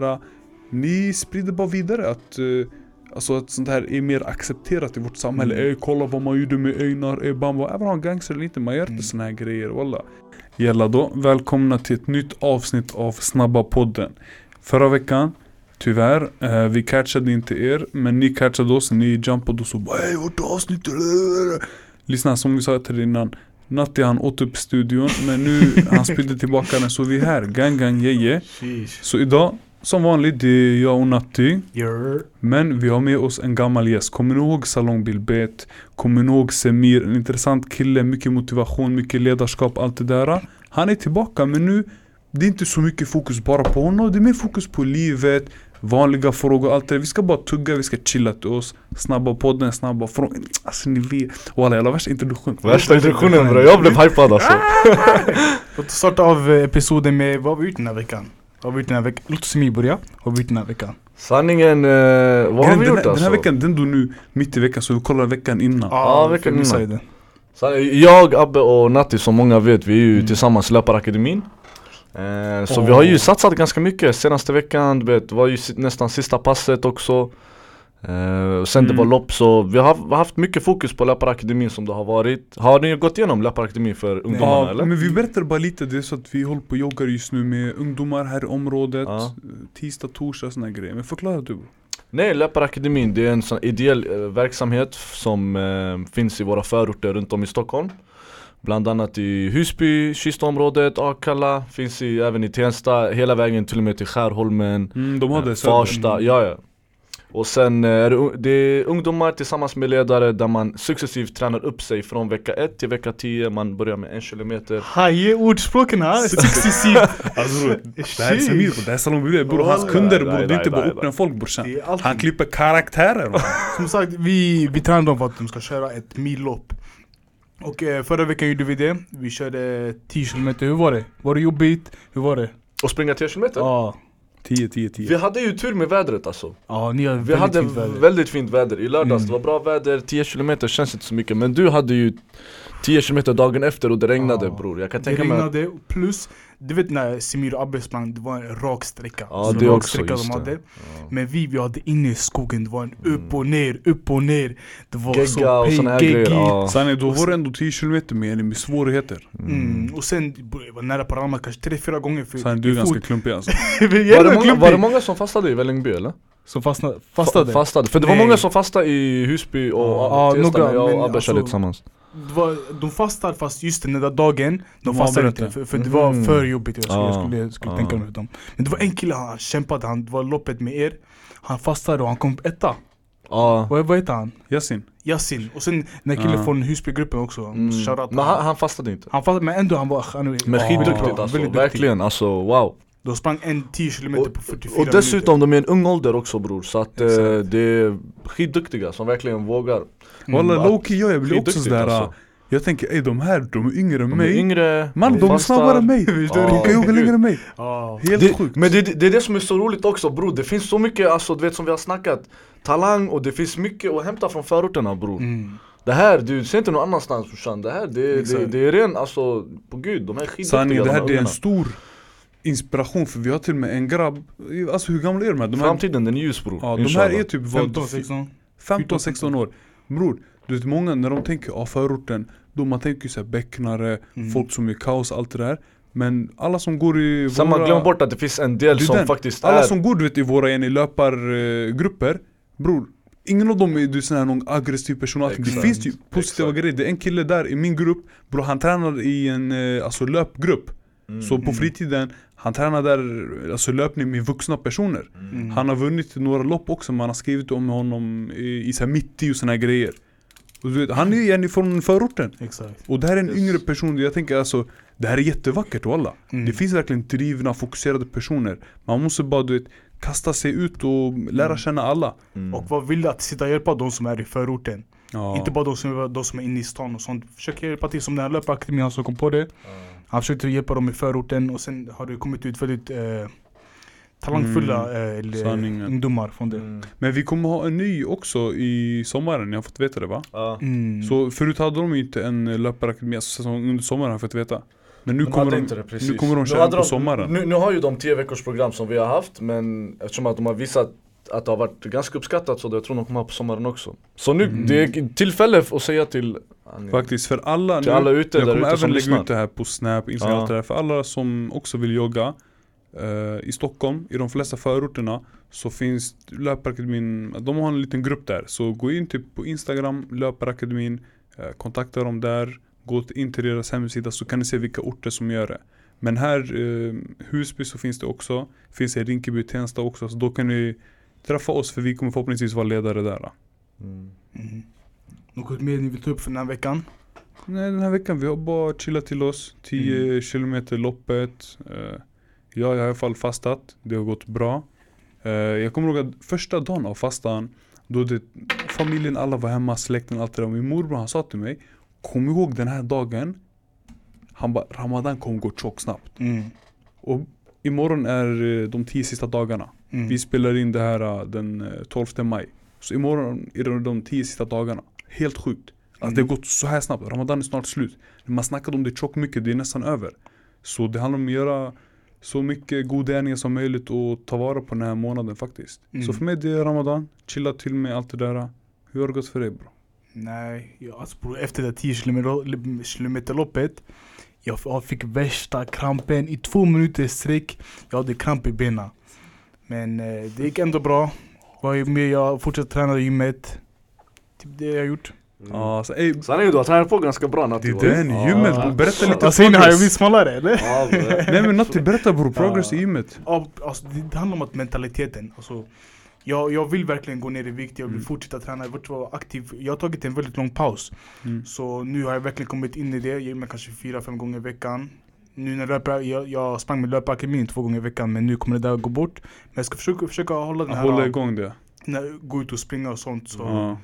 här, ni sprider bara vidare att eh, Alltså att sånt här är mer accepterat i vårt samhälle. Mm. Ey kolla vad man gjorde med Einar, ey bamba. Även om han gangster eller inte, man gör inte Mm. såna här grejer walla. Jalla då, välkomna till ett nytt avsnitt av Snabba podden. Förra veckan, tyvärr, eh, vi catchade inte er, men ni catchade oss, ni jumpade och så bara ey vart är avsnittet? Lyssna som vi sa till er innan. Natti han åt upp studion, men nu han spydde tillbaka den så vi är här, gang gang jeje. Sheesh. Så idag, som vanligt, det är jag och Natti. You're... Men vi har med oss en gammal gäst. Kommer ni ihåg Salong Bilbet? Kommer ni ihåg Semir? En intressant kille, mycket motivation, mycket ledarskap, allt det där. Han är tillbaka men nu det är inte så mycket fokus bara på honom. Det är mer fokus på livet, vanliga frågor, allt det där. Vi ska bara tugga, vi ska chilla till oss. Snabba podden, snabba frågor. Alltså ni vet. Walla jävla värsta introduktion. Värsta introduktionen bre, jag blev hypad alltså Låt oss starta av episoden med vad har vi gjort den här veckan? Vad har vi gjort den här veckan? Låt oss mig börja. Vad har vi gjort den här veckan? Sanningen, eh, vad har Den, vi den, gjort här- den alltså? här veckan, den du nu mitt i veckan så vi kollar veckan innan. Ja, veckan för missade innan. Jag, Abbe och Natti som många vet, vi är ju Mm. tillsammans i Löparakademin eh, Så Åh. vi har ju satsat ganska mycket senaste veckan, du vet, det var ju nästan sista passet också och Sen det Mm. var lopp så vi har, haft mycket fokus på Löparakademin som det har varit Har ni gått igenom Löparakademin för ungdomarna Ja, eller? men vi berättar bara lite, det är så att vi håller på och joggar just nu med ungdomar här i området Ja. Tisdag, torsdag, såna här grejer. Men förklara du. Nej, Löparakademin det är en sån ideell eh, verksamhet som eh, finns i våra förorter runt om i Stockholm Bland annat i Husby, Kistaområdet, Akalla, finns i, även i Tensta, hela vägen till och med till Skärholmen, Mm, de hade eh. Farsta, Mm. ja ja Och sen eh, är det, det är ungdomar tillsammans med ledare där man successivt tränar upp sig från vecka 1 till vecka 10 Man börjar med en kilometer Haje ordspråken här, successivt. Alltså bror, det här är Samir bror, det här är Bilbet bror. Hans kunder bror, det är inte bara orten folk brorsan. Han klipper karaktärer. Som sagt, vi, vi tränar dem för att de ska köra ett millopp. Och eh, förra veckan gjorde vi det. Vi körde 10 km. Hur var det? Var det jobbigt? Hur var det? och springa 10 kilometer Ja, 10, 10, 10. Vi hade ju tur med vädret alltså ja ni har Vi väldigt hade fint väder. väldigt fint väder, i lördags Mm. det var bra väder, 10 km känns inte så mycket Men du hade ju 10 km dagen efter och det regnade Ja. bror Jag kan Det tänka mig att- regnade, plus du vet när Semir och Abbe sprang, det var en rak sträcka. Ja Så det rak också, sträcka de det hade. Ja. Men vi, vi hade inne i skogen, det var en Mm. upp och ner, upp och ner. Det var Gegga så och såna här geggigt. grejer, ja. Sanning, då var det ändå 10 km med, med svårigheter. Mm. Och sen, jag var nära på Rama kanske tre, fyra gånger. För Sanning, du är ganska klumpig alltså. Var, det många, var det många som fastade i Vällingby eller? Som fastnade, fastade? Fa- fastade, för det var Nej. många som fastade i Husby och Ja, ja, Tensta några, när jag och Abbe körde alltså- tillsammans var, de fastade fast just den där dagen, de avbröt inte. för, för det var Mhm. för jobbigt jag skulle, jag Ja, skulle, jag skulle ja. tänka mig dem. Men det var en kille, han kämpade, han, det var loppet med er. Han fastade och han kom etta. Ja, Vad, vad heter han? Yasin. Yasin, och sen den killen Ja. från Husbygruppen också. Mm. Men han, han fastade inte. Han fastade, men ändå han var, han, Men skitduktigt väldigt alltså, verkligen alltså wow De sprang en 10 km Och, på 44 och dessutom de är en ung ålder också bror, så att eh, det är skitduktiga som verkligen vågar minuter Walla Mm. lowkey jag, jag blir också sådär. alltså. Jag tänker ey de här, de är yngre än De är mig. yngre, Man de är snabbare än mig. De kan jogga längre än mig. Helt det, sjukt. Men det, det är det som är så roligt också bror, det finns så mycket alltså du vet som vi har snackat Talang och det finns mycket att hämta från förorterna bror Mm. Det här, du ser inte någon annanstans brorsan, det här det, det, det är ren alltså, på gud de är skitduktiga Sanningen, det de här här det är en stor inspiration för vi har till och med en grabb, alltså hur gamla är de här? De här, Framtiden den är ljus bror, ja, de här är typ vad, 15, 16 15-16 år. Bror, du vet många när de tänker ah, förorten, då man tänker såhär becknare, Mm. folk som är kaos, allt det där. Men alla som går i Sen man våra... glömmer bort att det finns en del som den. faktiskt Alla är som går du vet i våra igen, i löpargrupper, bror Ingen av dem är du sån här någon aggressiv person allting. Det Exakt. finns ju positiva Exakt. grejer, det är en kille där i min grupp Bror han tränar i en eh, alltså löpgrupp Mm. Så på fritiden, han tränar där alltså löpning med vuxna personer Mm. Han har vunnit några lopp också, man har skrivit om honom i, i så här mitt i och såna här grejer och du vet, Han är ju från förorten Exakt Och det här är en Yes. yngre person, jag tänker alltså Det här är jättevackert walla Mm. Det finns verkligen drivna, fokuserade personer Man måste bara du vet, kasta sig ut och lära Mm. känna alla Mm. Och vad vill att sitta och hjälpa de som är i förorten ja. Inte bara de som, är, de som är inne i stan och sånt Försök hjälpa till som den här löparakademin som kom på det Han försökte hjälpa dem i förorten och sen har det kommit ut väldigt eh, talangfulla eh, eller, sanningen. ungdomar från det Mm. Men vi kommer ha en ny också i sommaren, jag har fått veta det va? Ja. mm. Så förut hade de inte en löparakademi, alltså säsong under sommaren har jag fått veta Men nu De kommer de, inte det, nu kommer de köra på sommaren. Nu, nu har ju de 10 veckors program som vi har haft men eftersom att de har visat att det har varit ganska uppskattat så jag tror de kommer ha på sommaren också. Så nu, Mm. det är tillfälle att säga till Faktiskt, för alla Till nu, alla ute jag där kommer även lägga ut det här på Snap, Instagram, Ja. där. För alla som också vill jogga eh, i Stockholm, i de flesta förorterna så finns Löparakademin, de har en liten grupp där. Så gå in typ på Instagram, Löparakademin, eh, kontakta dem där, gå in till deras hemsida så kan ni se vilka orter som gör det. Men här, eh, Husby så finns det också, finns det i Rinkeby, Tensta också, så då kan ni träffa oss för vi kommer förhoppningsvis vara ledare där. Mm. Mhm. Något mer ni vill ta upp för den här veckan? Nej den här veckan vi har bara chillat till oss 10 Mm. kilometer loppet eh, Jag har i alla fall fastat, det har gått bra eh, Jag kommer ihåg att första dagen av fastan Då det, familjen, alla var hemma, släkten, allt det där Min morbror han sa till mig Kom ihåg den här dagen Han bara, Ramadan kommer gå tjock snabbt Mm. Och imorgon är eh, de 10 sista dagarna Mm. Vi spelar in det här eh, den eh, 12 maj Så imorgon är det de 10 sista dagarna Helt sjukt Alltså Mm. det har gått så här snabbt, Ramadan är snart slut Man snackade om det tjockt mycket, det är nästan över Så det handlar om att göra så mycket goda gärningar som möjligt och ta vara på den här månaden faktiskt Mm. Så för mig det är Ramadan, chilla till med allt det där Hur har det gått för dig bro? Nej, jag, alltså bror, efter det 10 kilometer, kilometerloppet jag, jag fick värsta krampen i två minuter sträck. Jag hade kramp i benen. Men eh, det gick ändå bra. Var ju med, jag fortsatte träna i gymmet. Typ det jag gjort. Mm. Ja, alltså, ey, Sanningen du har tränat på ganska bra det Natti är va? den, gymmet berätta lite Vad säger ni? Har jag blivit progress smalare eller? Nej men Natti, berätta bror, progress i Ja. gymmet Ja, alltså, det, det handlar om att mentaliteten. Alltså, jag, jag vill verkligen gå ner i vikt, jag vill Mm. fortsätta träna, jag vill vara aktiv. Jag har tagit en väldigt lång paus. mm. Så nu har jag verkligen kommit in i det, jag gymmar kanske fyra, fem gånger i veckan. Nu när jag löper, jag, jag sprang med löparakademin två gånger i veckan men nu kommer det där gå bort. Men jag ska försöka, försöka hålla den här, Hålla igång det när, gå ut och springa och sånt. Så ja.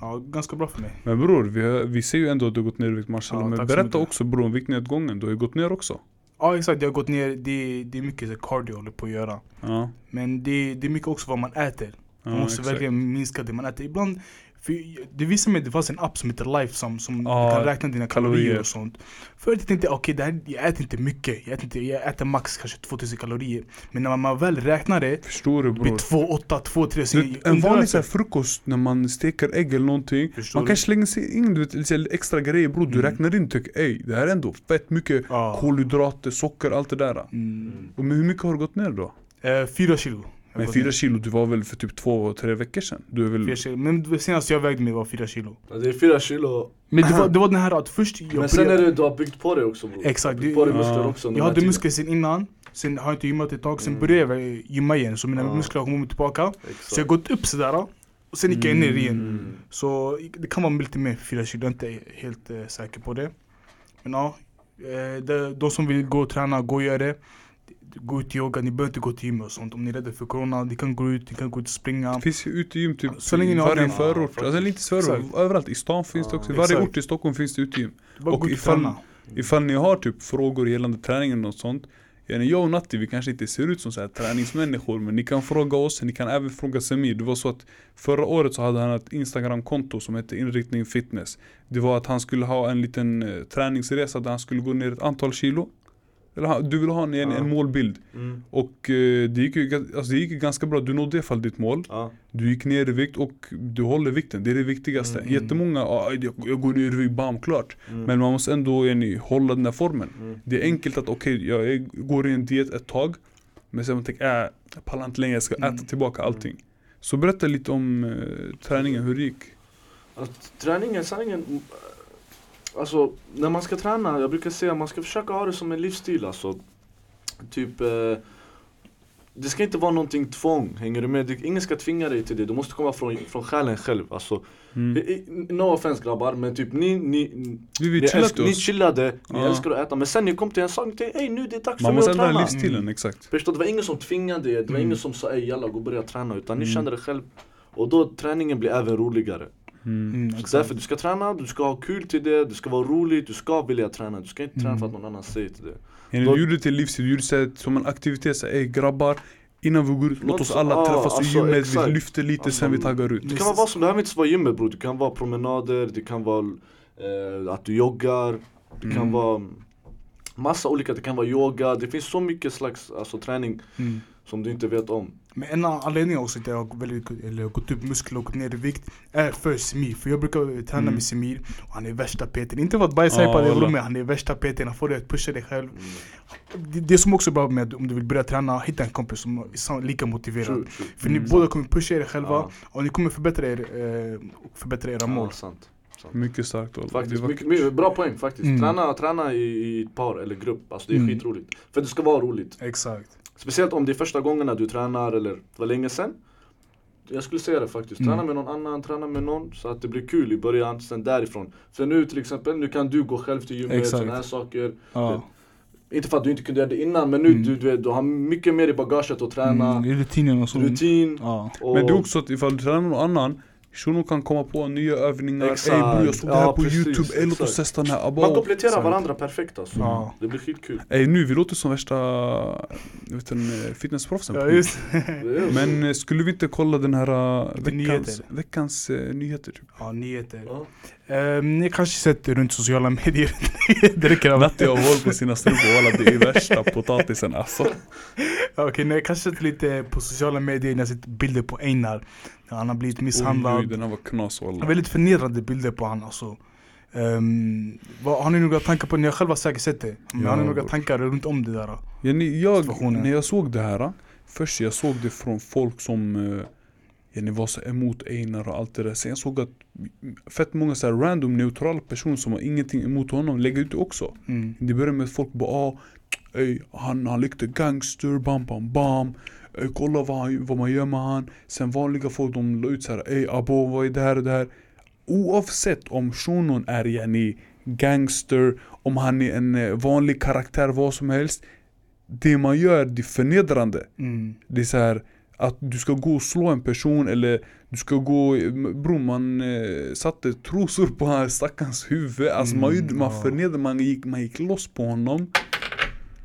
ja. ganska bra för mig. Men bror, vi, vi ser ju ändå att du har gått ner i vikt mashallah Ja, Men berätta också bror om viktnedgången, du har ju gått ner också Ja exakt, jag har gått ner, det, det är mycket så cardio jag håller på att göra. Ja, Men det, det är mycket också vad man äter. Man måste exakt. verkligen minska det man äter. Ibland, för det visade mig att det fanns en app som heter Lifesum som Ja, du kan räkna dina kalorier, kalorier. och sånt. Förut tänkte jag okej, här- jag äter inte mycket. Jag äter, inte, jag äter max kanske 2000 kalorier. Men när man väl räknar det, Förstår du det blir bror? 2, 8, 2, 3. Så Du, en vanlig så frukost när man steker ägg eller någonting Förstår Man du? kan slänga sig in du vet, lite extra grejer bror, du Mm. räknar in typ ey det här är ändå fett mycket Ja. kolhydrater, socker, allt det där Mm. Men hur mycket har du gått ner då? Eh, fyra kilo. Men gått fyra ner. kilo, du var väl för typ två, tre veckor sedan? Du är väl... Fyra kilo. Men det senaste jag vägde mig var fyra kilo. Det är fyra kilo Men det var, det var den här att först jag Men sen är det du har byggt på det också bror Exakt, Du på dig muskler Ja. också Jag hade muskler sen innan, sen har jag inte gymmat ett tag, sen Mm. började jag gymma igen så mina Ja. muskler har kommit tillbaka. Exakt. Så jag har gått upp sådär, och sen gick jag ner igen. Mm. Så det kan vara lite mer 4 kilo, jag är inte helt eh, säker på det. Men ja, eh, de som vill gå och träna, gå och göra det. Gå ut och jogga, ni behöver inte gå till gym och sånt. Om ni är rädda för corona, ni kan gå ut, ni kan gå ut och springa. Det finns ju utegym typ Så länge ni har varje förort, Ja, alltså inte förort, överallt. I stan finns det också, i varje exakt. ort i Stockholm finns det utegym och ifall- träna. Ifall ni har typ frågor gällande träningen och sånt Jag och Natti vi kanske inte ser ut som så här träningsmänniskor men ni kan fråga oss, ni kan även fråga Semir Det var så att förra året så hade han ett instagramkonto som hette inriktning fitness Det var att han skulle ha en liten eh, träningsresa där han skulle gå ner ett antal kilo Eller du vill ha en, en, Ja. en målbild Mm. och eh, det, gick ju, alltså, det gick ganska bra, du nådde i alla fall ditt mål Ja. Du gick ner i vikt och du håller vikten, det är det viktigaste Mm. Jättemånga, ah, jag, jag går ner i vikt, bam klart Mm. Men man måste ändå yani, hålla den där formen Mm. Det är enkelt att okej, jag är- går i en diet ett tag Men sen man tänker, äh, jag pallar inte längre, jag ska Mm. äta tillbaka allting Så berätta lite om eh, träningen, hur det gick Att träningen, sanningen, mm, alltså när man ska träna, jag brukar säga man ska försöka ha det som en livsstil alltså. Typ, eh, det ska inte vara någonting tvång, hänger du med? Det, ingen ska tvinga dig till det, du måste komma från, från själen själv alltså. mm. I- i- No offense grabbar, men typ ni, ni, Vi vill ni, älsk, ni chillade, ni Ja. älskar att äta, men sen ni kom till en sak, ni tänkte, ey nu det är dags Man för mig måste att ändra träna. livsstilen, Mm. exakt Förstår, det var ingen som tvingade er, det var Mm. ingen som sa ey jalla gå och börja träna utan ni Mm. kände det själv Och då träningen blir även roligare mm. Mm, så därför du ska träna, du ska ha kul till det, det ska vara roligt, du ska vilja träna Du ska inte träna Mm. för att någon annan säger till det Yani, Då- Du gjorde det till livsstil, du gjorde det som en aktivitet, så, ey grabbar Innan vi går ut, låt oss alla ja, träffas i alltså, gymmet, exakt. vi lyfter lite, Alltså, sen vi taggar ut Det kan vara vad som, det behöver inte vara gymmet bror, det kan vara promenader, det kan vara eh, att du joggar Det kan Mm. vara Massa olika, det kan vara yoga, det finns så mycket slags alltså, träning Mm. Som du inte vet om. Men en anledning också till att jag har väldigt, eller gått upp muskler och gått ner i vikt är för Semir. För jag brukar träna Mm. med Semir och han är värsta PTn. Inte för att bajsa Ja, på det rummet, han är värsta PTn. Han får dig att pusha dig själv. Det, det som också är bra med om du vill börja träna, hitta en kompis som är lika motiverad. True, true. För ni Mm. båda kommer pusha er själva Ja. och ni kommer förbättra er, eh, förbättra era mål. Ja, sant. sant. Mycket starkt wallah. Faktiskt, mycket, mycket, bra poäng faktiskt. Mm. Träna, träna i, i ett par eller grupp, alltså det är Mm. skitroligt. För det ska vara roligt. Exakt. Speciellt om det är första gångerna du tränar eller var länge sedan. Jag skulle säga det faktiskt, träna Mm. med någon annan, träna med någon så att det blir kul i början, sen därifrån. För nu till exempel, nu kan du gå själv till gymmet, sådana här saker. Ja. Inte för att du inte kunde göra det innan men nu Mm. du, du, vet, du har mycket mer i bagaget att träna, Mm, rutinen och så. rutin. Ja. Och, Men det är också att ifall du tränar med någon annan Shunon kan komma på nya övningar, ey Exakt. bror jag såg det Ja, här på precis, youtube, ey låt oss testa den här abo man kompletterar Exakt. varandra perfekt alltså. Ja. Det blir skitkul. Ey nu, vi låter som värsta vet, eh, fitnessproffsen Ja, just. Men eh, skulle vi inte kolla den här uh, veckans, nyheter. veckans eh, nyheter typ? Ja, nyheter. Ja. Um, ni kanske sett runt sociala medier. Natti har hål på sina strumpor walla det är värsta potatisen alltså Okej, nej, jag kanske sett lite på sociala medier när jag sett bilder på Einar. Han har blivit misshandlad. oj, var knas Väldigt förnedrande bilder på han alltså. Um, vad, har ni några tankar på, ni har själva säkert sett det. Men Ja, har ni några tankar runt om det där? ja, ni, jag. När jag såg det här Först jag såg det från folk som uh, ja, ni var så emot Einar och allt det där Sen jag såg att fett många så random neutrala personer som har ingenting emot honom lägger ut det också Mm. Det började med att folk bara ah, ey, han, han lekte gangster, bam bam bam ey, Kolla vad, han, vad man gör med han. Sen vanliga folk de la ut såhär ey abo vad är det här och det här? Oavsett om shunon är yani gangster Om han är en eh, vanlig karaktär, vad som helst Det man gör det är förnedrande. Mm. Det är så här att du ska gå och slå en person eller du ska gå, bror man eh, satte trosor på hans stackarns huvud. Alltså man, Mm, man ja. förnedrade, man gick, man gick loss på honom.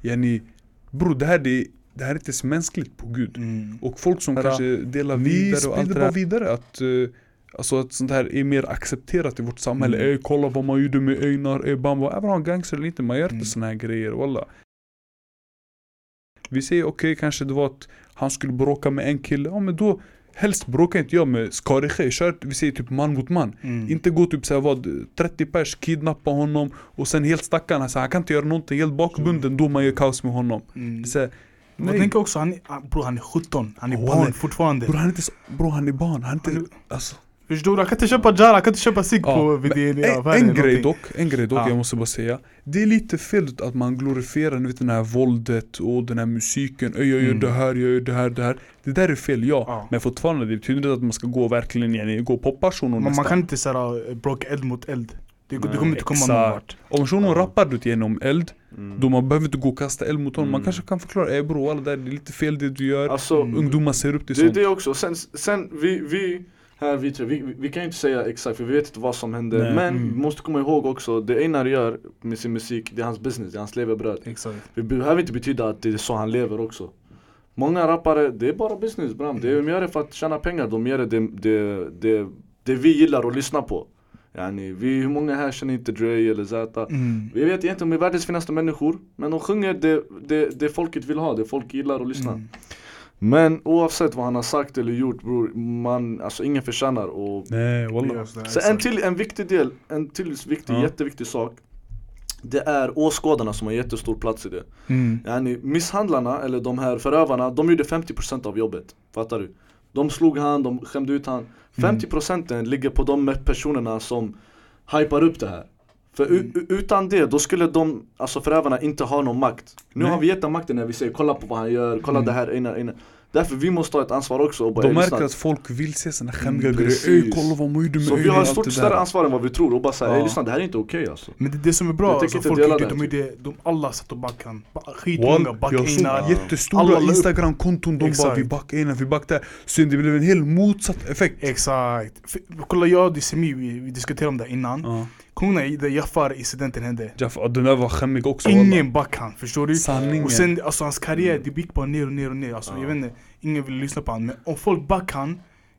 Yani, bror det här, det, det här är inte ens mänskligt på gud Mm. Och folk som Här, kanske delar vi vidare och allt det bara bara vidare att eh, Alltså att sånt här är mer accepterat i vårt samhälle Mm. Ey kolla vad man gjorde med Einar, ey bamba Även om han gangster eller inte, man gör inte Mm. såna här grejer walla Vi säger okej kanske det var att han skulle bråka med en kille, ja men då Helst bråkar inte jag med Skariche, kör vi säger typ man mot man Mm. Inte gå typ såhär vad, 30 pers, kidnappa honom och sen helt stackarn, alltså, han kan inte göra någonting, helt bakbunden då man gör kaos med honom Mm. Det är här, Jag nej. tänker också, han är, ah, bro, han är 17, han är Oh, barn fortfarande. Bror han är inte så, bro han är barn, han är inte, alltså Förstår du? Han kan inte köpa Jara, han kan inte köpa cigg Ja, på det, en, grej dock, en grej dock Ja. jag måste bara säga Det är lite fel att man glorifierar ni vet, den här våldet och den här musiken jag gör Mm. det här, jag gör det här, det här Det där är fel, ja, Ja. Men fortfarande, det betyder inte att man ska gå verkligen igen, gå och poppa shunon Man, man nästan kan inte såhär bråka eld mot eld. Det, det Nej, kommer inte komma exakt. någon vart. Om shunon Ja. rappar du genom eld Mm. Då man behöver inte gå och kasta eld mot honom, man Mm. kanske kan förklara Ey bror, alla där, det är lite fel det du gör Alltså, Mm. Ungdomar ser upp till det är sånt det också. Sen, sen vi, vi här vi tre, vi, vi, kan ju inte säga exakt för vi vet inte vad som hände. Nej. Men Mm. vi måste komma ihåg också, det Einar gör med sin musik, det är hans business, det är hans levebröd. Exakt. Det behöver inte betyda att det är så han lever också. Många rappare, det är bara business bram. Är, de gör det för att tjäna pengar, de gör det, det, det, det, det vi gillar att lyssna på. Yani, vi, hur många här känner inte Dre eller Zäta? Mm. Vi vet egentligen de är världens finaste människor Men de sjunger det, det, det folket vill ha, det folk gillar att lyssna Mm. Men oavsett vad han har sagt eller gjort bror, man, alltså ingen förtjänar och Nej wallah Så en till, en viktig del, en till viktig, Ja. jätteviktig sak Det är åskådarna som har jättestor plats i det Mm. yani, Misshandlarna, eller de här förövarna, de gjorde 50% av jobbet Fattar du? De slog han, de skämde ut han 50% ligger på de personerna som hypar upp det här För u- utan det, då skulle de, alltså förövarna inte ha någon makt Nu Nej. har vi gett dem makten när vi säger kolla på vad han gör, kolla Mm. det här, ena, ena. Därför vi måste ha ett ansvar också och bara, De märker att folk vill se såna skämmiga Mm, grejer. Ey kolla vad gjorde med Så vi har ett stort större ansvar än vad vi tror och bara säga Ja. "Ey, lyssna det här är inte okej alltså. Men det, det som är bra, alltså, folk gjorde, de, gjorde, de alla satt och backade Skitmånga, Wall, back jag såg Einar. Alla jättestora instagramkonton, de bara vi backar ena, vi backar där. Sen det blev en helt motsatt effekt. Exakt. Kolla jag och Semi, vi, vi diskuterade om det innan. Ja. Kommer ni ihåg när Jafar-incidenten hände? Jaff, ja, den där var skämmig också. Ingen back han, förstår du? Sanningen Och sen alltså hans karriär, det gick bara ner och ner och ner. Alltså, Ja. jag vet inte, ingen ville lyssna på han. Men om folk back han,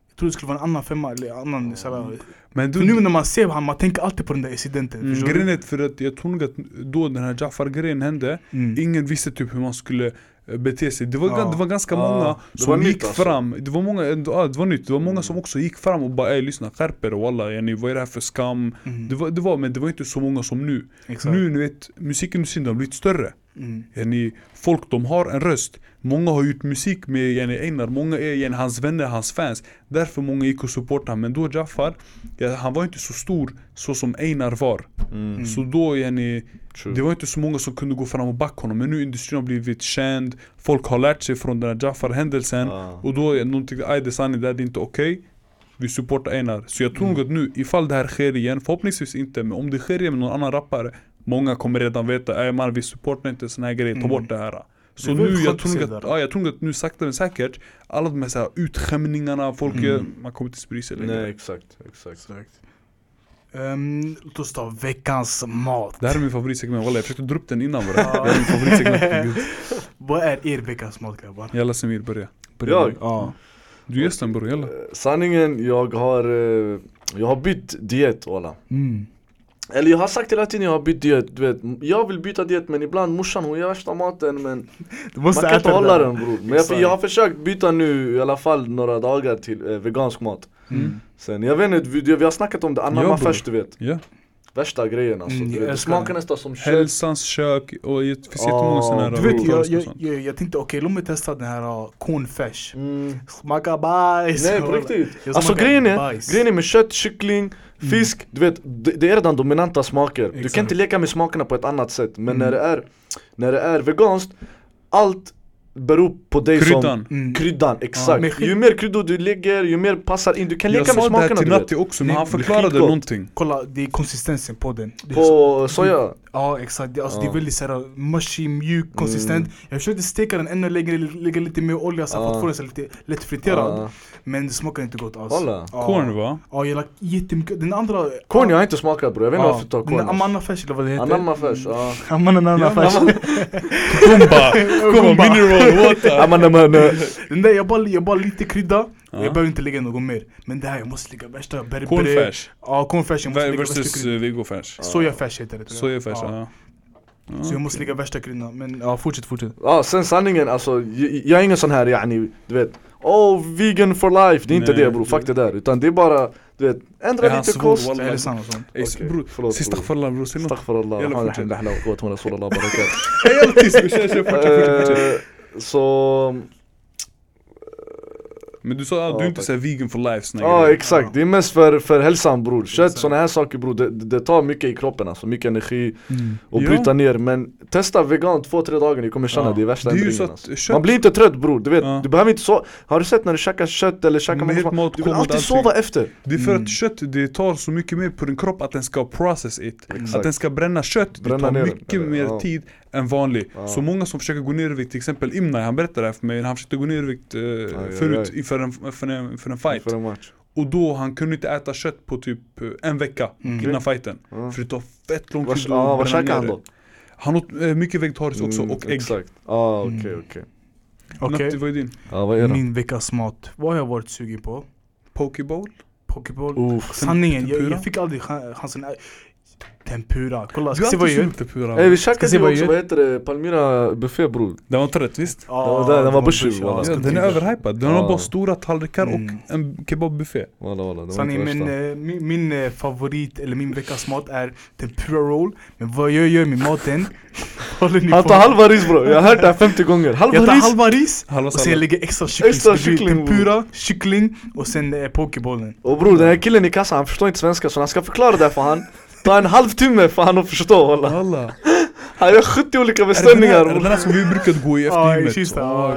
Jag trodde det skulle vara en annan femma eller annan såhär. Men För du, nu när man ser han, man tänker alltid på den där incidenten. mm, du? grejen är för att jag tror nog att då den här Jafar-grejen hände Mm. Ingen visste typ hur man skulle bete sig Det var, Ja. det var ganska Ja, många som var gick alltså. fram Det var många, ja, det var nytt Det var många Mm. som också gick fram och bara ey lyssna skärp er walla yani, vad är det här för skam? Mm. Det var, det var, men det var inte så många som nu Exakt. Nu ni vet, musikindustrin har blivit större Mm. yani, Folk de har en röst. Många har gjort musik med yani, Einar, många är yani, hans vänner, hans fans. Därför många gick och supportade. Honom Men då Jafar, ja, han var inte så stor så som Einar var. Mm. Så då yani, True. det var inte så många som kunde gå fram och backa honom. Men nu industrin har blivit känd. Folk har lärt sig från den här Jafar-händelsen. Ja. Och då är någon tyckte aj det är sanning, det är inte okej. Vi supportar Einar. Så jag tror nog att nu, ifall det här sker igen Förhoppningsvis inte, men om det sker igen med någon annan rappare Många kommer redan veta, man vi supportar inte såna här grejer, ta Mm. bort det här Så nu, jag tror, att ja, jag tror att nu sakta men säkert Alla de här, så här utskämningarna, folk, Mm. man kommer inte bry sig längre Nej exakt, exakt. Exakt. Um, låt oss ta veckans mat. Det här är min favoritsegment, walla jag försökte dra upp den innan bara. Det är min favoritsegment. Vad är er veckans mat grabbar? Jalla Samir, börja Jag? Ja. Du är gästen bror, jalla Eh, Sanningen, jag har, eh, jag har bytt diet walla. Mm. Eller jag har sagt hela tiden jag har bytt diet, du vet. Jag vill byta diet men ibland morsan hon gör värsta maten men Du man måste kan äta inte hålla den bror. Men jag, jag har försökt byta nu i alla fall några dagar till eh, vegansk mat. Mm. Sen jag vet inte, vi, vi har snackat om det, anamma färs du vet. Ja, Värsta grejen alltså. Mm, du. Det smakar nästan som kött. Hälsans kök och det finns Ja, jättemånga sådana här du Du vet, jag, jag, jag, jag tänkte okej, låt mig testa den här uh, cornfärs. Mm. Smakar bajs. Nej på riktigt. Alltså grejen är, bajs. grejen är med kött, kyckling, fisk, du vet det, det är redan dominanta smaker. Du Exakt. kan inte leka med smakerna på ett annat sätt. Men Mm. när det är, när det är veganskt, allt beror på dig som Kryddan Mm. Kryddan, exakt. skit- Ju mer kryddor du lägger, ju mer passar in. Du kan Jag leka med sa det här smakerna till. Natti också, men han förklarade någonting Kolla, det är konsistensen på den. På soja. Ja exakt, alltså, det är väldigt såhär mushy, mjuk, konsistent Jag försökte steka den ännu längre, lägga lite mer olja så Ja. för att få den så lite lätt friterad Ja. Men det smakar inte gott alls Kolla. ja. Corn va? Ja jag har lagt jättemycket, den andra Korn jag har inte smakat bror, jag vet inte ja, varför du tar korn. amanna färs eller vad det heter Anamma färs, ja. Amanna Ja, färs Kumba! Kumba, mineral water! Amanna Den där jag bara, jag bara lite krydda. Jag behöver inte lägga något mer. Men det här jag måste lägga värsta berbere Cornfärs Ja cornfärs, jag måste lägga värsta versus vegofärs Sojafärs heter det. Sojafärs, ja. Så jag måste lägga värsta kryddan Men ja fortsätt fortsätt. Ja sen sanningen alltså, jag, jag är ingen sån här yani, du vet Oh vegan for life, det är inte Nej, det bror, fuck det där. Utan det är bara, du vet, ändra Är lite kost. Wallah? Det är sant och sånt bror, förlåt, Säg bror. säg något. Astaghfirullah, Jävla Alhamdulillah, wa ta'ala rasulullah, barakat Ey jävla tyst bror, kör kör fortsätt fortsätt, fortsätt. Eh, Så, Men du sa att du Ja, är inte tack. såhär vegan for life ja grejer. exakt, det är mest för, för hälsan bror Kött, såna här saker bror, det, det tar mycket i kroppen alltså, mycket energi och Ja. bryta ner Men testa vegan två, tre dagar, ni kommer känna Ja. det är värsta Det är ändringen alltså. kött- Man blir inte trött bror, du vet, du behöver inte så Har du sett när du käkar kött eller käkar mat, mat du vill alltid sova efter Det är för Mm. att kött, det tar så mycket mer på din kropp att den ska process it Exakt. Att den ska bränna kött, Bränna det tar ner mycket eller, mer tid än vanlig Ja. Så många som försöker gå ner i vikt, till exempel Imna, han berättade det här för mig, han försökte gå ner i vikt eh, aj, förut aj. inför en, för, en, för en fight för en match Och då, han kunde inte äta kött på typ eh, en vecka Mm. innan fighten Ja. För det tar fett lång Vad, tid ja, vad bränna käkar ner han då? Han åt eh, mycket vegetariskt också, Mm, och ägg Exakt, ah, okej Mm. okej Okej, Natti, vad är din? Ja vad är min veckas mat Vad har jag varit sugen på? Pokeball? Pokéball Uff. Sanningen, jag, jag fick aldrig chan- chansen Tempura, kolla ska se vad jag gör. Ey vi käkade ju vad också, vad heter det, Palmyra buffé bror. Den var trött visst? Ja, den- den var bush, bush, ja, den är överhypad, den har bara stora tallrikar och Mm. en kebabbuffé. Walla walla, var Sanningen, inte min, eh, eh, favorit, eller min veckas mat är tempura roll. Men vad jag gör med maten? Han tar halva ris bror, jag har hört det här 50 gånger. Halva Jag tar halva ris och sen lägger extra kyckling. Tempura, kyckling och sen eh, pokebollen Och bror den här killen i kassan han förstår inte svenska så han ska förklara det för han Ta en halvtimme för han att förstå walla Alla Han gör 70 olika beställningar är det den här som vi brukade gå i efter Ja, i gymmet? Kista.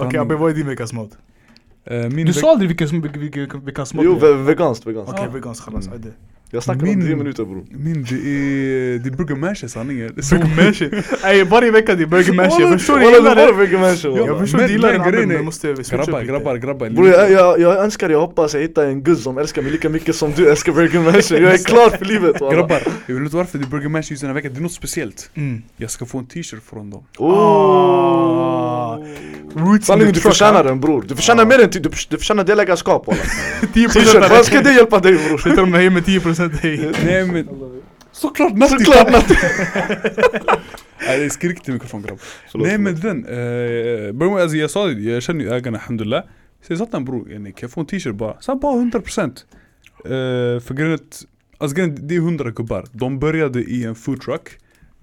Okej. Abbe, vad är din veckas mat? Eh, Min Du sa aldrig vilken, veckans mat Jo det är. ve- veganskt, veganskt Okej, Ja. vegansk chalas, adde Jag snackar om Min- 10 minuter bror. Min det är, det är burger mash sanningen Det Burger mash Ey varje vecka det är burger mash, jag förstår du gillar det det Jag förstår du gillar den men måste switcha Grabbar, grabbar, grabbar Bror jag, jag, jag önskar, jag hoppas jag hittar en guzz som älskar mig lika mycket som du älskar burger mash Jag är klar för livet walla. Grabbar, jag vet inte varför det är burger mash just den här veckan, det är något speciellt. Mm. Jag ska få en t-shirt från dem. Roots Sanningen du förtjänar den bror, du förtjänar mer än du, du förtjänar delägarskap walla 10% T-shirt, vad ska det hjälpa dig bror? Sluta de här med 10% hej Nej men Såklart Natti. Såklart Natti! Nej det är skrik till mikrofon grabb Nej men den, eh, alltså jag sa det, jag känner ju ägarna alhamdulillah. Så jag sa till honom bror, kan jag få en t-shirt bara? Så han bara 100% eh, För grejen är att- alltså grejen det är 100 gubbar. De började i en foodtruck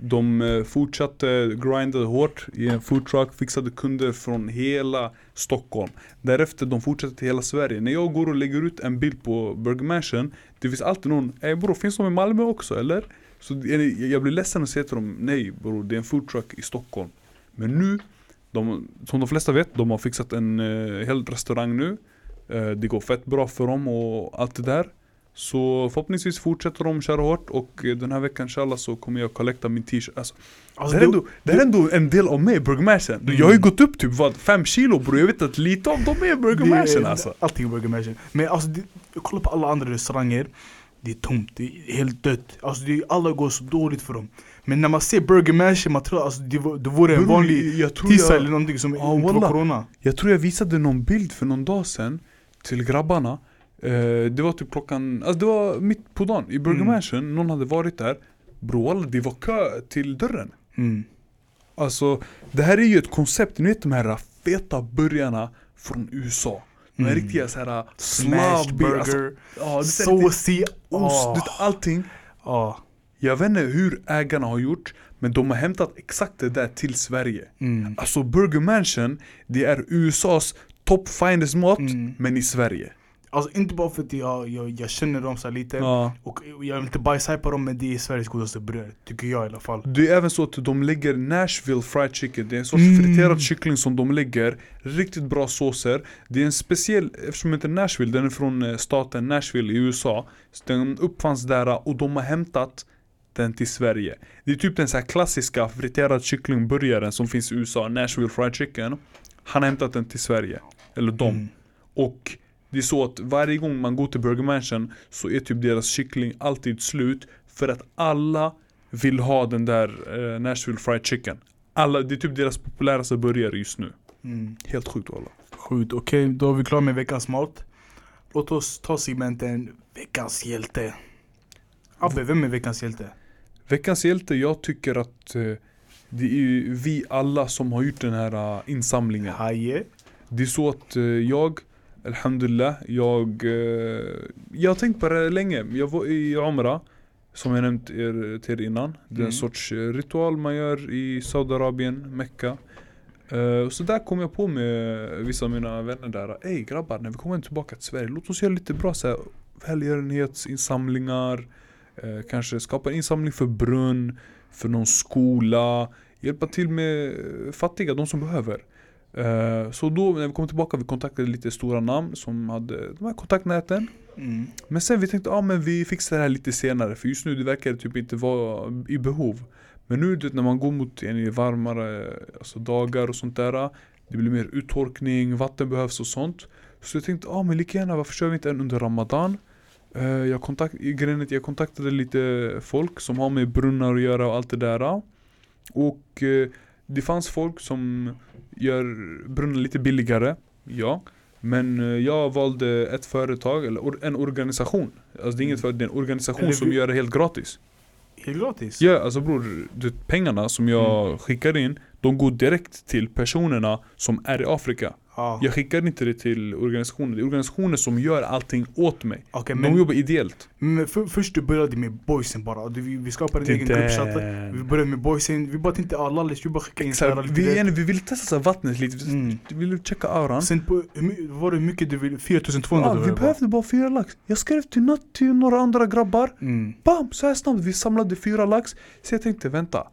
de eh, fortsatte grindade hårt i en foodtruck, fixade kunder från hela Stockholm. Därefter de fortsatte till hela Sverige. När jag går och lägger ut en bild på Burger Mansion Det finns alltid någon, ey bror finns de i Malmö också eller? Så jag blir ledsen att säga till dem, nej bror det är en foodtruck i Stockholm. Men nu, de, som de flesta vet, de har fixat en uh, hel restaurang nu. Eh, Det går fett bra för dem och allt det där. Så förhoppningsvis fortsätter de köra hårt och den här veckan inshallah så kommer jag kollekta min t-shirt. Alltså, Alltså, det, är du- ändå, det är ändå en del av mig, Burger Mansion Jag har ju gått upp typ vad, fem kilo bror Jag vet att lite av dem är Burger det är- Mansion alltså. Allting är Burger Mansion Men alltså, det, kolla på alla andra restauranger. Det är tomt, det är helt dött. Alltså det, alla går så dåligt för dem. Men när man ser Burger Mansion, man tror alltså det, det vore en vanlig jag jag- eller någonting som Ja, inte var corona. Jag tror jag visade någon bild för någon dag sedan till grabbarna eh, Det var typ klockan, alltså det var mitt på dagen i Burger Mm. Mansion, någon hade varit där Bro wallah, det var kö till dörren mm. Alltså det här är ju ett koncept, ni vet de här feta burgarna från USA De här Mm. riktiga såhär Smashed slabby, alltså, burger, ja, det är så riktigt såsig, ost, vet allting Ja. Jag vet inte hur ägarna har gjort Men de har hämtat exakt det där till Sverige Mm. Alltså Burger Mansion, det är USAs top finest mat, Mm. men i Sverige Alltså inte bara för att jag, jag, jag känner dem så lite Ja. Och jag vill inte bajshypa dem men det är Sveriges godaste bröd Tycker jag i alla fall. Det är även så att de lägger Nashville fried chicken. Det är en sorts Mm. friterad kyckling som de lägger. Riktigt bra såser. Det är en speciell, eftersom det inte är Nashville, den är från eh, staten Nashville i USA. Så Den uppfanns där och de har hämtat den till Sverige. Det är typ den så här klassiska friterad kycklingburgaren som finns i USA, Nashville fried chicken. Han har hämtat den till Sverige. Eller de Mm. Och det är så att varje gång man går till Burger Mansion så är typ deras kyckling alltid slut för att alla vill ha den där eh, Nashville fried chicken. Alla, det är typ deras populäraste burgare just nu. Mm. Helt sjukt walla. Sjukt, okej då är vi klara med veckans mat Låt oss ta segmenten Veckans hjälte Abbe, vem är veckans hjälte? Veckans hjälte, jag tycker att eh, det är vi alla som har gjort den här eh, insamlingen. Haje Det är så att eh, jag, Alhamdulillah, jag, eh, jag har tänkt på det länge. Jag var i Umrah, som jag nämnt er, till er innan. Det är en Mm. sorts eh, ritual man gör i Saudiarabien, Mecka. Eh, så där kom jag på med vissa av mina vänner där. Ey grabbar, när vi kommer tillbaka till Sverige, låt oss göra lite bra så här, välgörenhetsinsamlingar. Eh, kanske skapa en insamling för brunn, för någon skola. Hjälpa till med fattiga, de som behöver. Eh, så då när vi kom tillbaka vi kontaktade lite stora namn som hade de här kontaktnäten. mm. Men sen vi tänkte ah, men vi fixar det här lite senare för just nu det verkar typ inte vara i behov. Men nu du vet, när man går mot en varmare alltså, dagar och sånt där. Det blir mer uttorkning, vatten behövs och sånt. Så jag tänkte ah, men lika gärna varför kör vi inte en under Ramadan? Eh, jag, kontakt, att jag kontaktade lite folk som har med brunnar att göra och allt det där. Och eh, det fanns folk som gör brunnen lite billigare, ja. Men eh, jag valde ett företag, eller en organisation. Alltså det är inget företag, det är en organisation Eller som gör det helt gratis. Helt gratis? Ja, alltså bror, pengarna som jag skickar in, de går direkt till personerna som är i Afrika. Ja. Jag skickar inte det till organisationer, det är organisationer som gör allting åt mig. Okej De men, jobbar ideellt. men för, först du började med boysen bara, du, vi, vi skapade en egen gruppchatt Vi började med boysen, vi bara tänkte ah lallis, vi bara skickade in såhär vi, rätt. vi vill testa vattnet lite, vi Mm. vi vill checka auran. Sen på, var det mycket du ville? 4200 Ja, du vi behövde bara fyra lax. Jag skrev till, natt till några andra grabbar. Mm. Bam! Så här snabbt. Vi samlade fyra lax. Så jag tänkte vänta.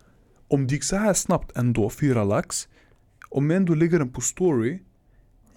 Om det gick så här snabbt ändå, fyra lax. Om jag ändå lägger den på story.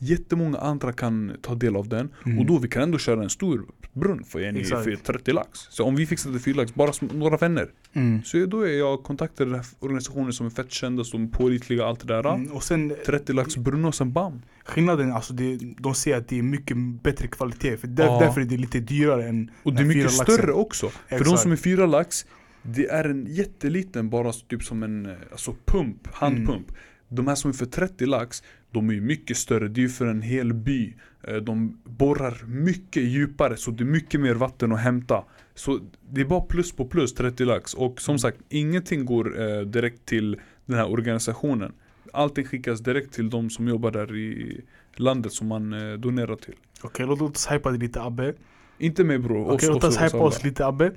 Jättemånga andra kan ta del av den. Mm. Och då vi kan ändå köra en stor brunn för, en, för 30 lax. Så om vi fixade fyra lax, bara några vänner. Mm. Så då är jag kontaktade den här organisationen som är fett kända, som är pålitliga, allt det där. Mm. Och sen 30 lax brunn och sen bam. skillnaden, alltså det, de säger att det är mycket bättre kvalitet För där, därför är det lite dyrare än Och det är mycket laxen. större också. För de som är fyra lax, det är en jätteliten, bara typ som en eh, alltså pump, handpump. De här som är för 30 lax, de är ju mycket större, det är ju för en hel by. Eh, De borrar mycket djupare så det är mycket mer vatten att hämta. Så det är bara plus på plus 30 lax och som sagt ingenting går eh, direkt till den här organisationen. Allting skickas direkt till de som jobbar där i landet som man eh, donerar till. Okej, låt låt oss hypa det lite Abbe. Inte mig bror, Okej, låt oss hypa oss lite Abbe.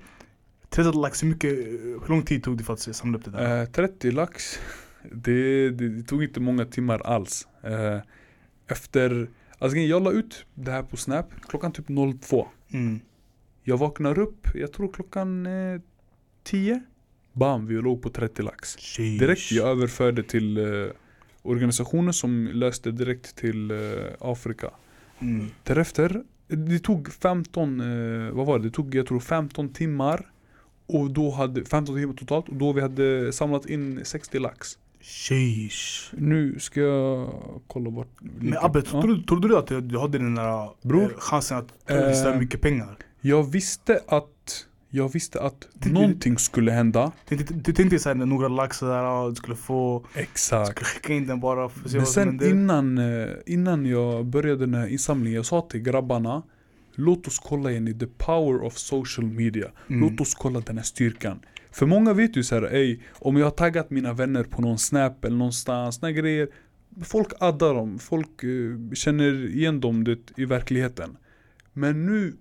30 lax, hur mycket, hur lång tid tog det för att samla upp det där? Eh, 30 lax, det, det, det tog inte många timmar alls. Eh, efter, alltså jag la ut det här på Snap klockan typ 02. Mm. Jag vaknar upp, jag tror klockan eh, 10. Bam, vi låg på 30 lax. Sheesh. Direkt jag överförde till eh, organisationen som löste direkt till eh, Afrika. Mm. Därefter, det tog 15, eh, vad var det? Det tog jag tror 15 timmar. Och då hade, 15 timmar totalt, och då vi hade samlat in 60 lax. Sheesh. Nu ska jag kolla bort Men Abbe, Ja. trodde, trodde du att du hade den där Bror. eh, chansen att så Eh, mycket pengar? Jag visste att Jag visste att någonting skulle hända Du, tänkte såhär några lax sådär, ja, du skulle få, Exakt skulle skicka in den bara för att se Men vad sen händer. innan, eh, innan jag började den här insamlingen, jag sa till grabbarna Låt oss kolla in i the power of social media Mm. Låt oss kolla den här styrkan För många vet ju såhär, ey Om jag har taggat mina vänner på någon snap eller någonstans, såna grejer. Folk addar dem, folk eh, känner igen dem det, i verkligheten. Men nu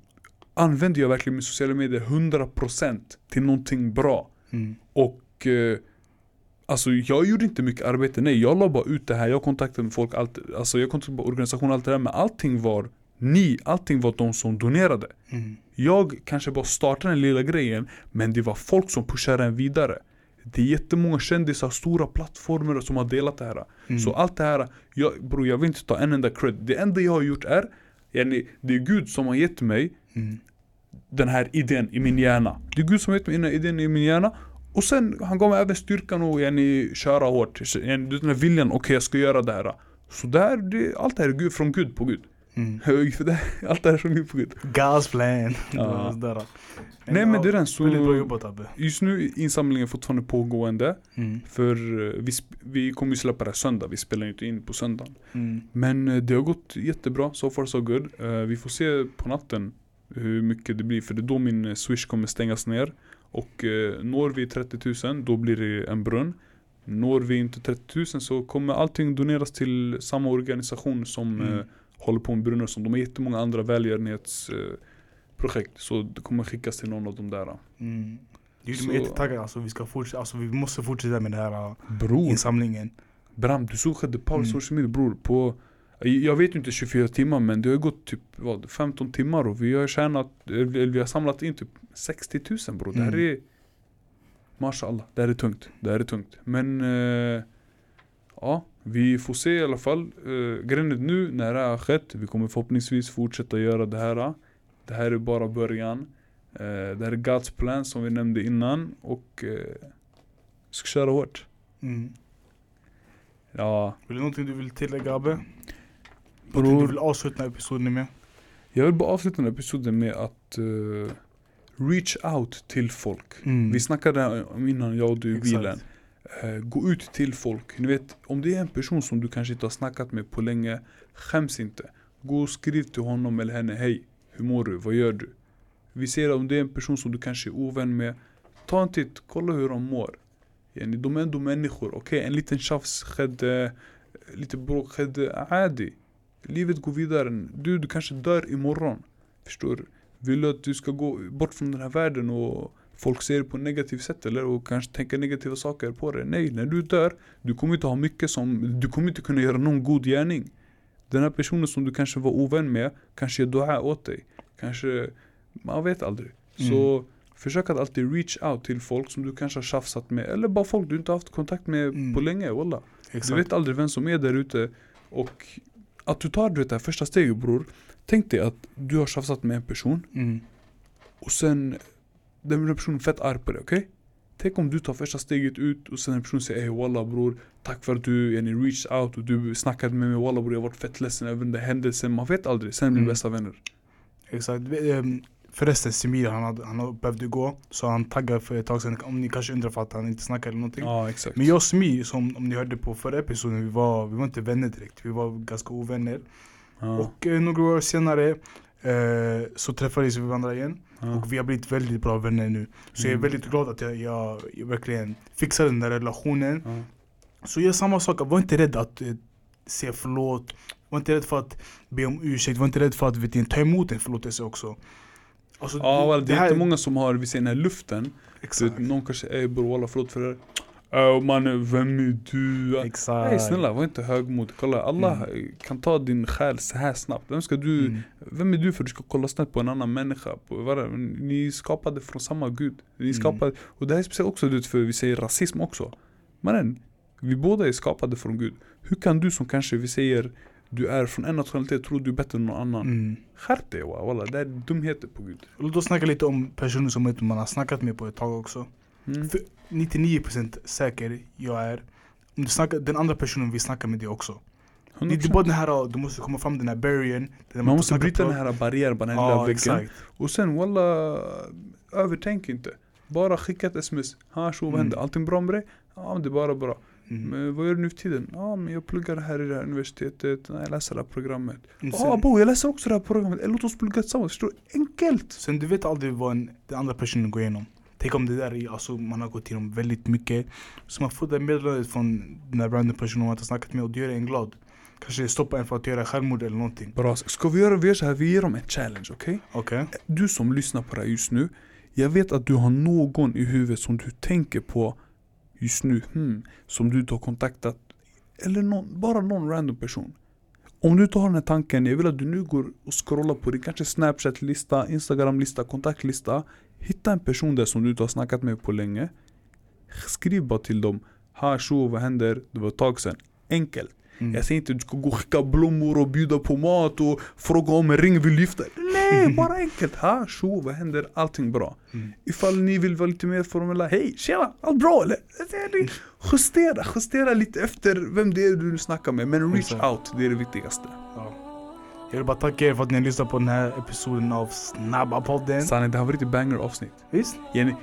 använder jag verkligen min sociala medier 100% till någonting bra. Mm. och eh, Alltså jag gjorde inte mycket arbete, nej jag la bara ut det här, jag kontaktade med folk, allt, alltså jag kontaktade med organisationer, allt det där. Men allting var ni, allting var de som donerade. Mm. Jag kanske bara startade den lilla grejen men det var folk som pushade den vidare Det är jättemånga kändisar, stora plattformar som har delat det här Mm. Så allt det här, jag, bro, jag vill inte ta en enda cred Det enda jag har gjort är yani, Det är Gud som har gett mig Mm. den här idén i min hjärna. Det är Gud som gett mig den här idén i min hjärna. Och sen, han gav mig även styrkan och yani, köra hårt. Yani, Den här viljan, okej jag ska göra det här. Så där, det, allt det här är Gud, från Gud på Gud. Mm. För det, allt det här är Gud på Gud. God's plan. Ja. Nej men det är den så... Väldigt bra jobbat Abbe. Just nu är insamlingen fortfarande pågående. Mm. För eh, vi, vi kommer ju släppa det här söndag, vi spelar ju inte in på söndagen. Mm. Men eh, det har gått jättebra, so far so good. Eh, vi får se på natten hur mycket det blir, för det är då min swish kommer stängas ner. Och eh, når vi 30 000, då blir det en brunn. Når vi inte 30 000 så kommer allting doneras till samma organisation som Mm. eh, håller på med brunnar. Som de har jättemånga andra välgörenhetsprojekt. Projekt. så det kommer skickas till någon av de där. Mm. Det gjorde Så- mig jättetaggad alltså, vi ska fortsätta, alltså vi måste fortsätta med den här uh, Bror, insamlingen. Bram, du såg The Power Mm. Social Media bror på Jag vet inte 24 timmar men det har gått typ vad, 15 timmar och vi har tjänat eller Vi har samlat in typ 60 000 bror Det här Mm. är Mashallah, det här är tungt Det här är tungt Men eh, Ja, vi får se i alla fall eh, Grejen är nu när det här har skett Vi kommer förhoppningsvis fortsätta göra det här Det här är bara början eh, Det här är God's plan som vi nämnde innan och eh, Vi ska köra hårt Mm. Ja, Vill du någonting du vill tillägga Abbe? Någonting du bror vill avsluta episoden med? Jag vill bara avsluta den här episoden med att eh, reach out till folk. Mm. Vi snackade om innan jag och du i bilen. Eh, gå ut till folk. Ni vet, om det är en person som du kanske inte har snackat med på länge, skäms inte. Gå och skriv till honom eller henne. Hej, hur mår du? Vad gör du? Vi ser om det är en person som du kanske är ovän med. Ta en titt, kolla hur de mår. Yani, de är ändå människor. Okej, en liten tjafs skedde, eh, lite bråk skedde. Adi. Livet går vidare. Du, du kanske dör imorgon. Förstår du? Vill du att du ska gå bort från den här världen och folk ser det på ett negativt sätt eller? Och kanske tänka negativa saker på det? Nej, när du dör, du kommer inte ha mycket som, du kommer inte kunna göra någon god gärning. Den här personen som du kanske var ovän med, kanske gör dua åt dig. Kanske, man vet aldrig. Så försök att alltid reach out till folk som du kanske har tjafsat med. Eller bara folk du inte haft kontakt med Mm. på länge, wallah. Exakt. Du vet aldrig vem som är där ute och att du tar du vet, det här första steget bror Tänk dig att du har tjafsat med en person Mm. och sen den här personen fett arg på dig, okej? Tänk om du tar första steget ut och sen en person säger Ey walla bror Tack för att du yani, reached out och du snackade med mig walla bror Jag har varit fett ledsen över den där händelsen Man vet aldrig, sen blir Mm. bästa vänner Exakt. Förresten Semir han, hade, han behövde gå Så han taggade för ett tag sedan Om ni kanske undrar för att han inte snackade eller någonting Ja exakt. Men jag och Semir, som om ni hörde på förra episoden Vi var, vi var inte vänner direkt Vi var ganska ovänner ja, Och eh, några år senare eh, Så träffades vi varandra igen. Ja. Och vi har blivit väldigt bra vänner nu. Så jag är Mm. väldigt glad att jag, jag, jag verkligen fixade den där relationen. Ja. Så gör samma sak, var inte rädd att eh, säga förlåt. Var inte rädd för att be om ursäkt, var inte rädd för att vet ni, ta emot en förlåtelse också. Alltså, Ja väl, det är här- inte många som har, vi säger den här luften. Så Exakt, någon kanske, ey bror förlåt för det här. Äh, man, vem är du? exakt Nej snälla, var inte högmodig. Kolla, alla Mm. kan ta din själ så här snabbt. Vem ska du, Mm. vem är du för att du ska kolla snett på en annan människa? På, ni är skapade från samma gud. Ni Mm. skapade, och det här är speciellt också du för vi säger rasism också. Mannen, vi båda är skapade från Gud. Hur kan du som kanske, vi säger, du är från en nationalitet, tror du är bättre än någon annan? Mm. Skärp dig wa, walla, det är dumheter på Gud. Låt oss snacka lite om personer som man har snackat med på ett tag också Mm. För 99% säker jag är om du snackar, Den andra personen vill snacka med dig också Det, det är 100%. bara den här, du måste komma fram den här barrieren där Man måste bryta på- den här barriären, bara den lilla väggen. exakt Och sen walla, övertänk inte. Bara skicka ett sms. Ha så vad Mm. händer? Allting bra med dig? Ja det är bara bra. mm. Men vad gör du nu för tiden? Ja men jag pluggar här i det här universitetet. Jag läser det här programmet. Ja sen, bo jag läser också det här programmet. Låt oss plugga tillsammans. Förstår du? Enkelt! sen du vet aldrig vad en, den andra personen går igenom Tänk om det där är, alltså man har gått igenom väldigt mycket Så man får det meddelandet från den där random personen man inte snackat med och det gör en glad Kanske stoppa en för att göra självmord eller någonting Bra. Ska vi göra, vi gör så här, vi ger dem en challenge, okej? Okej? Du som lyssnar på det här just nu. Jag vet att du har någon i huvudet som du tänker på just nu. Hmm, som du inte har kontaktat. Eller någon, bara någon random person. Om du inte har den här tanken, jag vill att du nu går och scrollar på din kanske snapchat-lista, instagram-lista, kontaktlista. Hitta en person där som du inte har snackat med på länge. Skriv bara till dem. Ha sho, vad händer? Det var ett tag sedan. Enkelt. Mm. Jag säger inte att du ska gå och skicka blommor och bjuda på mat och fråga om en ring vill lyfta. Nej, bara enkelt. Ha, tjo, vad händer? Allting bra. Mm. Ifall ni vill vara lite mer formella. Hej, tjena, allt bra eller? Justera, justera lite efter vem det är du snackar med. Men reach out, det är det viktigaste. Ja. Jag vill bara tacka er för att ni har lyssnat på den här episoden av Snabba podden Sanne, det har varit ett banger avsnitt. Visst? Jenny,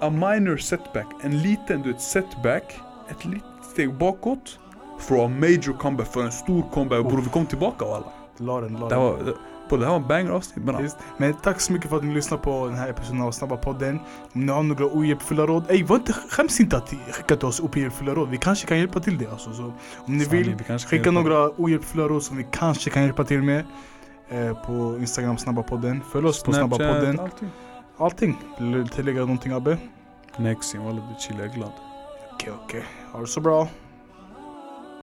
a minor setback, en liten du vet, setback, ett litet steg bakåt. For a major comeback, för en stor comeback. Bror vi kom tillbaka alla. La den, Det var, på det här var en banger avsnitt. Men, tack så mycket för att ni lyssnade på den här episoden av Snabba podden. Om ni har några ohjälpfulla råd, ey var inte, skäms inte att skicka till oss ohjälpfulla råd. Vi kanske kan hjälpa till det alltså så. Om ni vill, skicka några ohjälpfulla råd som vi kanske kan hjälpa till med eh, På Instagram Snabba podden. Följ oss på Snabba podden. allting. Allting, vill du tillägga någonting Abbe? Nexin, walla du chillar, jag är glad. Okej okej, ha det så bra